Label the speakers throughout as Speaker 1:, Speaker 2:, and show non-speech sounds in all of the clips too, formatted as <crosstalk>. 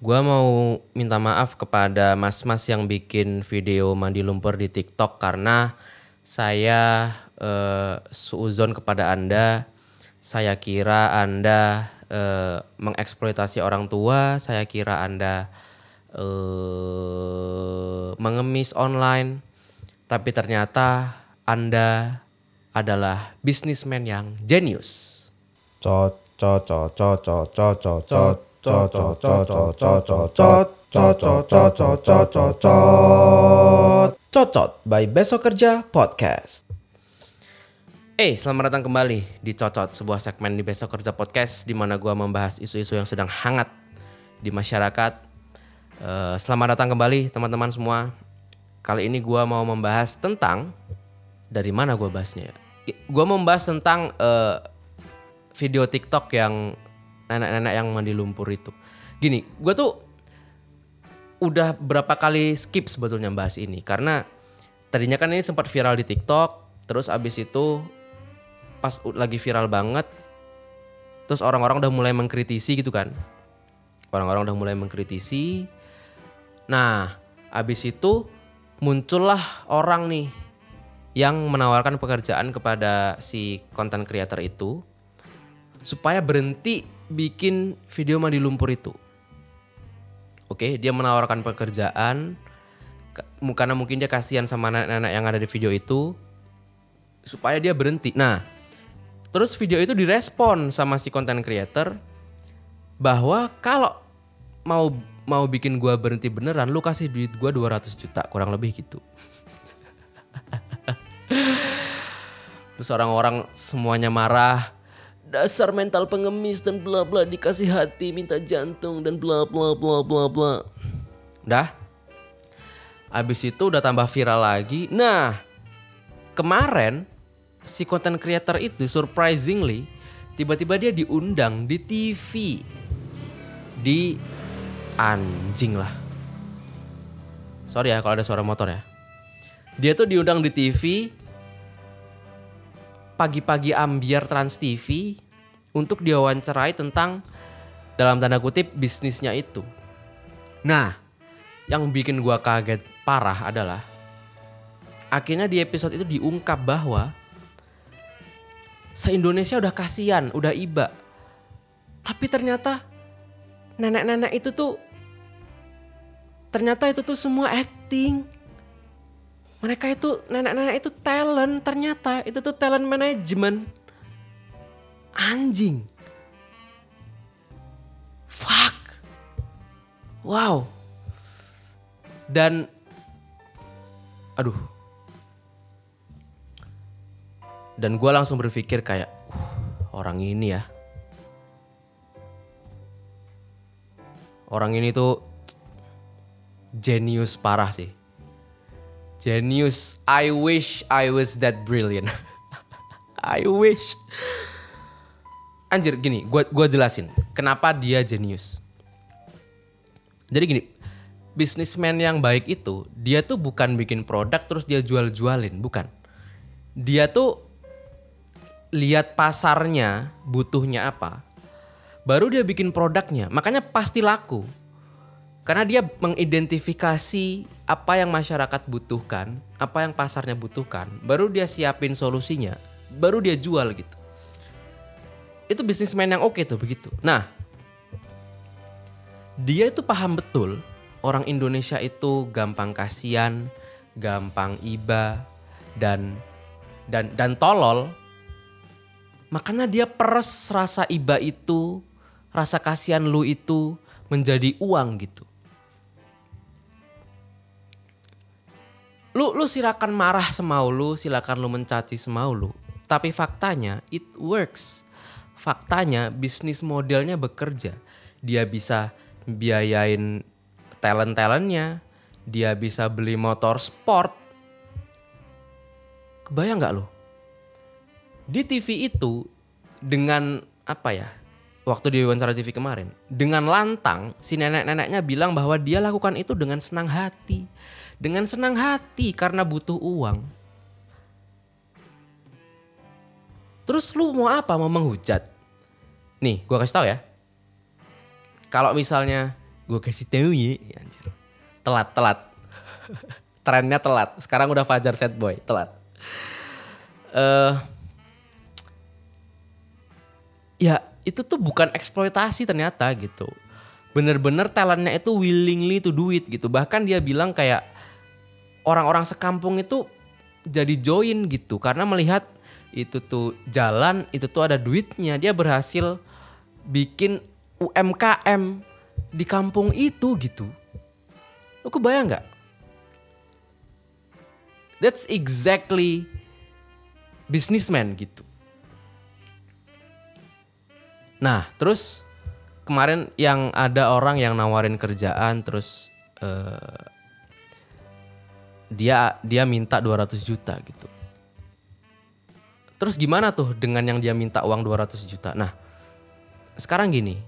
Speaker 1: Gua mau minta maaf kepada mas-mas yang bikin video mandi lumpur di TikTok karena saya eh, suuzon kepada Anda. Saya kira Anda eh, mengeksploitasi orang tua, saya kira Anda eh, mengemis online. Tapi ternyata Anda adalah bisnismen yang jenius.
Speaker 2: Cocot by Besok Kerja Podcast.
Speaker 1: Eh, selamat datang kembali di Cocot, sebuah segmen di Besok Kerja Podcast di mana gua membahas isu-isu yang sedang hangat di masyarakat. Eh, selamat datang kembali teman-teman semua. Kali ini gua mau membahas tentang dari mana gua bahasnya ya? Mau membahas tentang eh, video TikTok yang nenek-nenek yang mandi lumpur itu. Gini, gua tuh udah berapa kali skip sebetulnya bahas ini karena tadinya kan ini sempat viral di TikTok, terus abis itu pas lagi viral banget, terus orang-orang udah mulai mengkritisi gitu kan, orang-orang udah mulai mengkritisi. Nah, abis itu muncullah orang nih yang menawarkan pekerjaan kepada si content creator itu supaya berhenti bikin video mandi lumpur itu. Oke, dia menawarkan pekerjaan karena mungkin dia kasihan sama nenek-nenek yang ada di video itu supaya dia berhenti. Nah, terus video itu direspon sama si content creator bahwa kalau mau mau bikin gua berhenti beneran lu kasih duit gua 200 juta kurang lebih gitu. <laughs> Terus orang-orang semuanya marah. Dasar mental pengemis dan bla bla dikasih hati minta jantung dan bla bla bla bla bla. Udah. Abis itu udah tambah viral lagi. Nah, kemarin si content creator itu surprisingly tiba-tiba dia diundang di TV. Di anjing lah. Sorry ya kalau ada suara motor ya. Dia tuh diundang di TV pagi-pagi ambiar Trans TV untuk diwawancarai tentang dalam tanda kutip bisnisnya itu. Nah, yang bikin gua kaget parah adalah akhirnya di episode itu diungkap bahwa se-Indonesia udah kasihan, udah iba. Tapi ternyata nenek-nenek itu tuh ternyata itu tuh semua acting. Mereka itu nenek-nenek itu talent ternyata itu tuh talent management. Anjing. Fuck. Wow. Dan aduh. Dan gue langsung berpikir kayak "Uh, orang ini ya. Orang ini tuh genius parah sih. Genius. I wish I was that brilliant. <laughs> I wish. Anjir gini, gua gua jelasin kenapa dia genius. Jadi gini, bisnismen yang baik itu dia tuh bukan bikin produk terus dia jual-jualin, bukan. Dia tuh lihat pasarnya butuhnya apa, baru dia bikin produknya. Makanya pasti laku. Karena dia mengidentifikasi apa yang masyarakat butuhkan, apa yang pasarnya butuhkan, baru dia siapin solusinya, baru dia jual gitu. Itu bisnismen yang oke tuh begitu. Nah, dia itu paham betul orang Indonesia itu gampang kasihan, gampang iba dan dan dan tolol. Makanya dia peres rasa iba itu, rasa kasihan lu itu menjadi uang gitu. Lu lu silakan marah semau lu, silakan lu mencaci semau lu. Tapi faktanya it works. Faktanya bisnis modelnya bekerja. Dia bisa biayain talent-talentnya, dia bisa beli motor sport. Kebayang nggak lo? Di TV itu dengan apa ya? Waktu di wawancara TV kemarin, dengan lantang si nenek-neneknya bilang bahwa dia lakukan itu dengan senang hati. Dengan senang hati karena butuh uang. Terus lu mau apa? Mau menghujat? Nih, gua kasih tahu ya. Kalau misalnya gue kasih tahu ya Ya, anjir telat telat <laughs> trennya telat sekarang udah Fajar set boy telat eh ya itu tuh bukan eksploitasi ternyata gitu bener-bener talentnya itu willingly to do it gitu bahkan dia bilang kayak orang-orang sekampung itu jadi join gitu. Karena melihat itu tuh jalan itu tuh ada duitnya. Dia berhasil bikin UMKM di kampung itu gitu. Lu kebayang nggak? That's exactly businessman gitu. Nah terus kemarin yang ada orang yang nawarin kerjaan terus eh, dia dia minta 200 juta gitu. Terus gimana tuh dengan yang dia minta uang 200 juta? Nah, sekarang gini.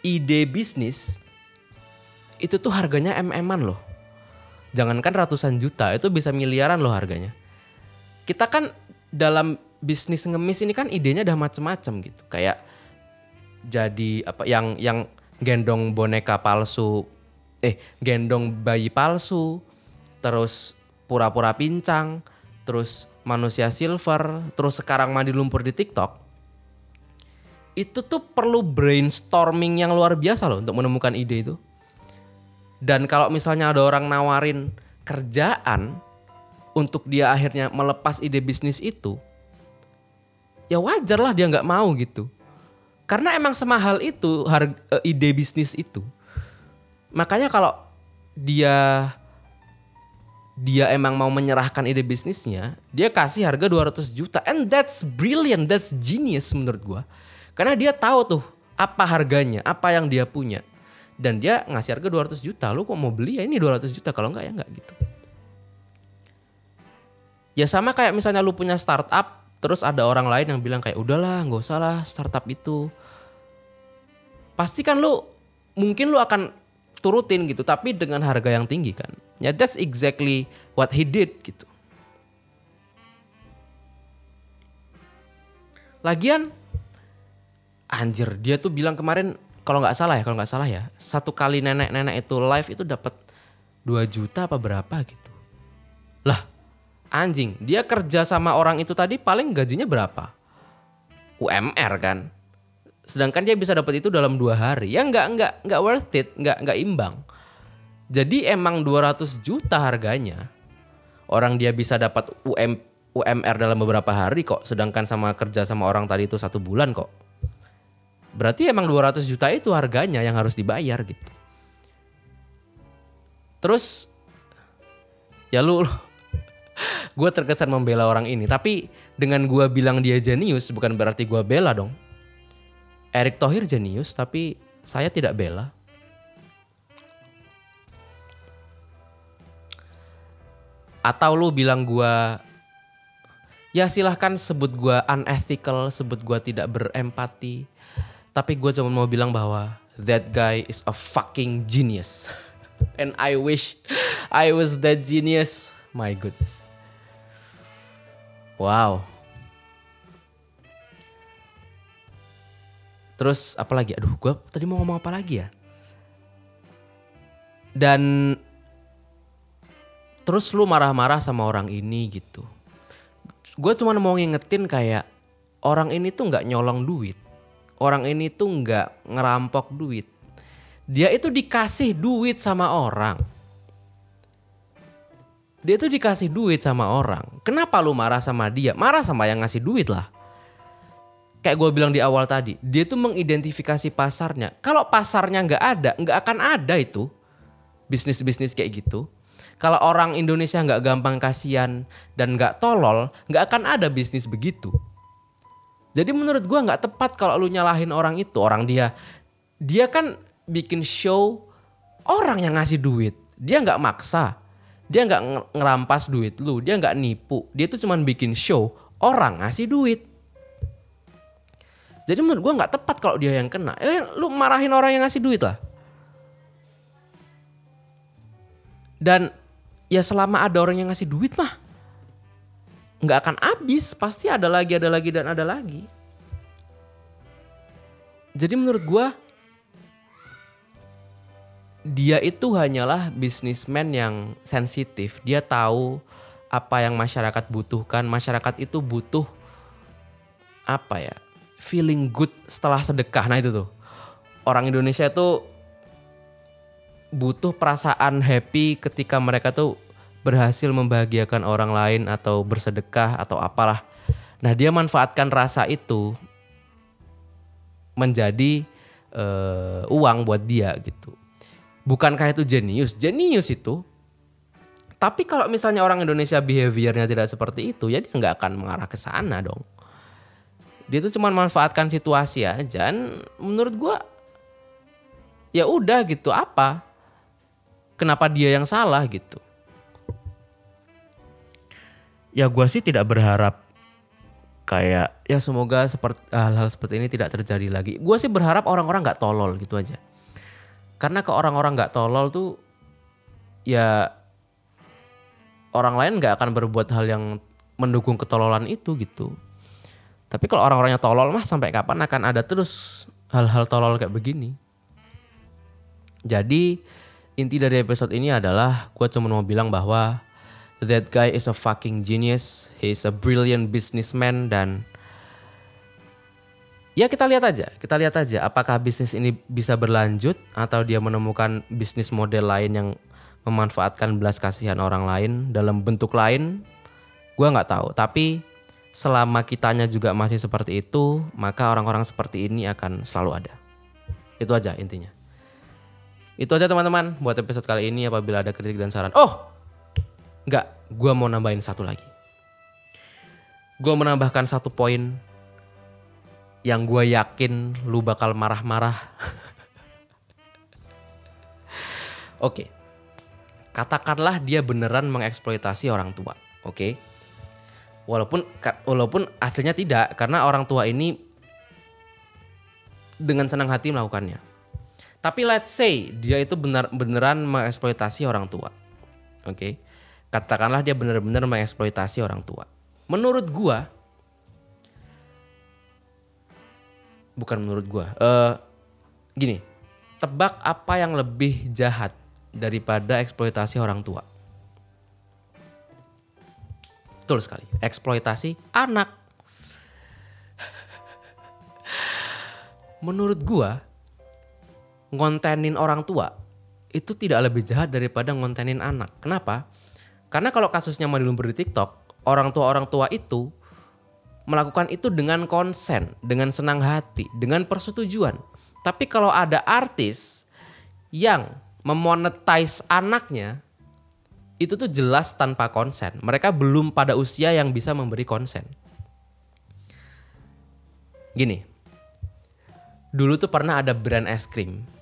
Speaker 1: Ide bisnis itu tuh harganya MM-an loh. Jangankan ratusan juta, itu bisa miliaran loh harganya. Kita kan dalam bisnis ngemis ini kan idenya udah macem-macem gitu. Kayak jadi apa yang yang gendong boneka palsu eh gendong bayi palsu terus pura-pura pincang terus manusia silver terus sekarang mandi lumpur di TikTok itu tuh perlu brainstorming yang luar biasa loh untuk menemukan ide itu dan kalau misalnya ada orang nawarin kerjaan untuk dia akhirnya melepas ide bisnis itu ya wajar lah dia nggak mau gitu karena emang semahal itu harga, eh, ide bisnis itu. Makanya kalau dia dia emang mau menyerahkan ide bisnisnya, dia kasih harga 200 juta. And that's brilliant, that's genius menurut gua. Karena dia tahu tuh apa harganya, apa yang dia punya. Dan dia ngasih harga 200 juta. Lu kok mau beli ya ini 200 juta, kalau enggak ya enggak gitu. Ya sama kayak misalnya lu punya startup, terus ada orang lain yang bilang kayak udahlah nggak usah lah startup itu pasti kan lu mungkin lu akan turutin gitu tapi dengan harga yang tinggi kan ya that's exactly what he did gitu. Lagian anjir dia tuh bilang kemarin kalau nggak salah ya kalau nggak salah ya satu kali nenek-nenek itu live itu dapat 2 juta apa berapa gitu. Lah anjing dia kerja sama orang itu tadi paling gajinya berapa? UMR kan? Sedangkan dia bisa dapat itu dalam dua hari. Ya nggak nggak nggak worth it nggak nggak imbang jadi emang 200 juta harganya orang dia bisa dapat UM UMR dalam beberapa hari kok. Sedangkan sama kerja sama orang tadi itu satu bulan kok. Berarti emang 200 juta itu harganya yang harus dibayar gitu. Terus ya lu <laughs> gue terkesan membela orang ini. Tapi dengan gue bilang dia jenius bukan berarti gue bela dong. Erick Thohir jenius tapi saya tidak bela. Atau lu bilang gua ya silahkan sebut gua unethical, sebut gua tidak berempati. Tapi gue cuma mau bilang bahwa that guy is a fucking genius. <laughs> And I wish I was that genius. My goodness. Wow. Terus apa lagi? Aduh, gue tadi mau ngomong apa lagi ya? Dan terus lu marah-marah sama orang ini gitu. Gue cuma mau ngingetin kayak orang ini tuh nggak nyolong duit. Orang ini tuh nggak ngerampok duit. Dia itu dikasih duit sama orang. Dia tuh dikasih duit sama orang. Kenapa lu marah sama dia? Marah sama yang ngasih duit lah kayak gue bilang di awal tadi, dia tuh mengidentifikasi pasarnya. Kalau pasarnya nggak ada, nggak akan ada itu bisnis-bisnis kayak gitu. Kalau orang Indonesia nggak gampang kasihan dan nggak tolol, nggak akan ada bisnis begitu. Jadi menurut gue nggak tepat kalau lu nyalahin orang itu, orang dia, dia kan bikin show orang yang ngasih duit, dia nggak maksa, dia nggak ngerampas duit lu, dia nggak nipu, dia tuh cuman bikin show orang ngasih duit. Jadi menurut gue nggak tepat kalau dia yang kena. Eh, lu marahin orang yang ngasih duit lah. Dan ya selama ada orang yang ngasih duit mah nggak akan habis. Pasti ada lagi, ada lagi dan ada lagi. Jadi menurut gue dia itu hanyalah bisnismen yang sensitif. Dia tahu apa yang masyarakat butuhkan. Masyarakat itu butuh apa ya? Feeling good setelah sedekah. Nah itu tuh. Orang Indonesia itu butuh perasaan happy ketika mereka tuh berhasil membahagiakan orang lain atau bersedekah atau apalah. Nah, dia manfaatkan rasa itu menjadi uh, uang buat dia gitu. Bukankah itu jenius? Jenius itu. Tapi kalau misalnya orang Indonesia behaviornya tidak seperti itu, ya dia nggak akan mengarah ke sana dong. Dia tuh cuma manfaatkan situasi aja. Dan menurut gua ya udah gitu apa? Kenapa dia yang salah gitu? Ya gua sih tidak berharap kayak ya semoga hal-hal seperti ini tidak terjadi lagi. Gua sih berharap orang-orang nggak tolol gitu aja. Karena ke orang-orang nggak tolol tuh ya orang lain nggak akan berbuat hal yang mendukung ketololan itu gitu. Tapi kalau orang-orangnya tolol mah sampai kapan akan ada terus hal-hal tolol kayak begini. Jadi inti dari episode ini adalah gue cuma mau bilang bahwa that guy is a fucking genius, he is a brilliant businessman dan ya kita lihat aja, kita lihat aja apakah bisnis ini bisa berlanjut atau dia menemukan bisnis model lain yang memanfaatkan belas kasihan orang lain dalam bentuk lain. Gua nggak tahu, tapi selama kitanya juga masih seperti itu, maka orang-orang seperti ini akan selalu ada. Itu aja intinya. Itu aja teman-teman buat episode kali ini apabila ada kritik dan saran. Oh, nggak, gua mau nambahin satu lagi. Gua menambahkan satu poin yang gue yakin lu bakal marah-marah. <laughs> Oke, katakanlah dia beneran mengeksploitasi orang tua, oke? Walaupun walaupun hasilnya tidak, karena orang tua ini dengan senang hati melakukannya. Tapi let's say dia itu benar beneran mengeksploitasi orang tua, oke? Katakanlah dia benar-benar mengeksploitasi orang tua. Menurut gua, bukan menurut gua. Uh, gini, tebak apa yang lebih jahat daripada eksploitasi orang tua? Betul sekali, eksploitasi anak. <laughs> menurut gua, ngontenin orang tua itu tidak lebih jahat daripada ngontenin anak. Kenapa? Karena kalau kasusnya Madilumber di TikTok, orang tua-orang tua itu melakukan itu dengan konsen, dengan senang hati, dengan persetujuan. Tapi kalau ada artis yang memonetize anaknya, itu tuh jelas tanpa konsen. Mereka belum pada usia yang bisa memberi konsen. Gini, dulu tuh pernah ada brand es krim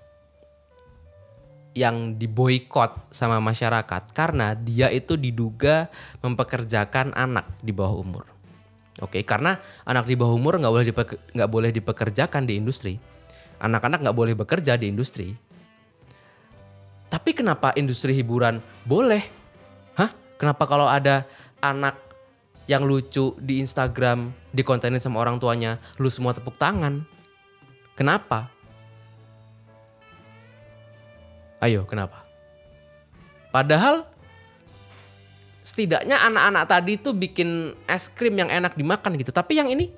Speaker 1: yang diboykot sama masyarakat karena dia itu diduga mempekerjakan anak di bawah umur. Oke, karena anak di bawah umur nggak boleh nggak boleh dipekerjakan di industri. Anak-anak nggak boleh bekerja di industri. Tapi kenapa industri hiburan boleh? Hah? Kenapa kalau ada anak yang lucu di Instagram dikontenin sama orang tuanya, lu semua tepuk tangan? Kenapa? Ayo, kenapa? Padahal setidaknya anak-anak tadi tuh bikin es krim yang enak dimakan gitu. Tapi yang ini,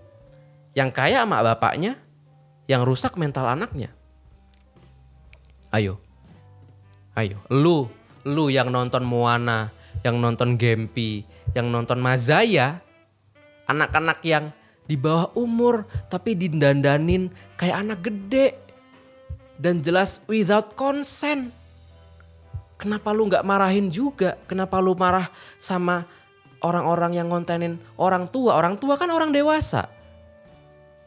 Speaker 1: yang kaya sama bapaknya, yang rusak mental anaknya. Ayo, ayo, lu, lu yang nonton Moana, yang nonton Gempi, yang nonton Mazaya, anak-anak yang di bawah umur tapi didandanin kayak anak gede dan jelas without consent kenapa lu nggak marahin juga? Kenapa lu marah sama orang-orang yang ngontenin orang tua? Orang tua kan orang dewasa.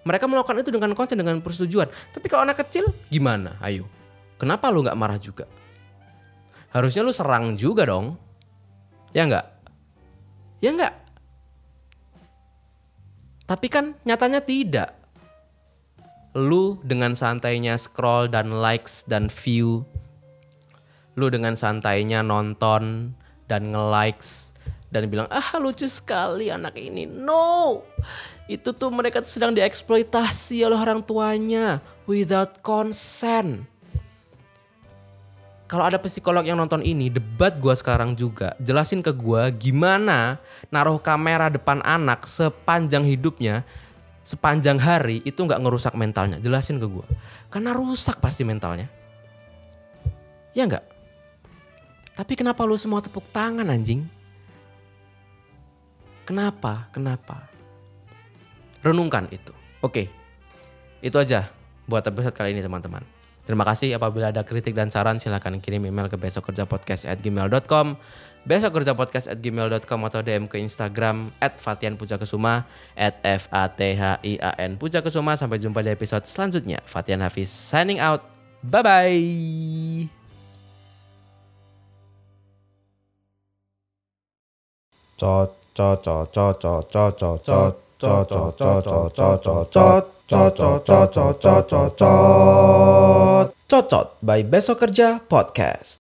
Speaker 1: Mereka melakukan itu dengan konsen, dengan persetujuan. Tapi kalau anak kecil gimana? Ayo. Kenapa lu nggak marah juga? Harusnya lu serang juga dong. Ya nggak? Ya nggak? Tapi kan nyatanya tidak. Lu dengan santainya scroll dan likes dan view lu dengan santainya nonton dan nge-likes dan bilang ah lucu sekali anak ini. No, itu tuh mereka tuh sedang dieksploitasi oleh orang tuanya without consent. kalau ada psikolog yang nonton ini, debat gua sekarang juga, jelasin ke gua gimana naruh kamera depan anak sepanjang hidupnya, sepanjang hari itu nggak ngerusak mentalnya. Jelasin ke gua. Karena rusak pasti mentalnya. Ya nggak? Tapi kenapa lu semua tepuk tangan anjing? Kenapa? Kenapa? Renungkan itu. Oke. Itu aja buat episode kali ini teman-teman. Terima kasih apabila ada kritik dan saran silahkan kirim email ke besokkerjapodcast@gmail.com besokkerjapodcast@gmail.com atau DM ke Instagram at F A T H I A N Pujakesuma sampai jumpa di episode selanjutnya. Fatian Hafiz signing out. Bye bye.
Speaker 2: Cocot by Besok Kerja Podcast.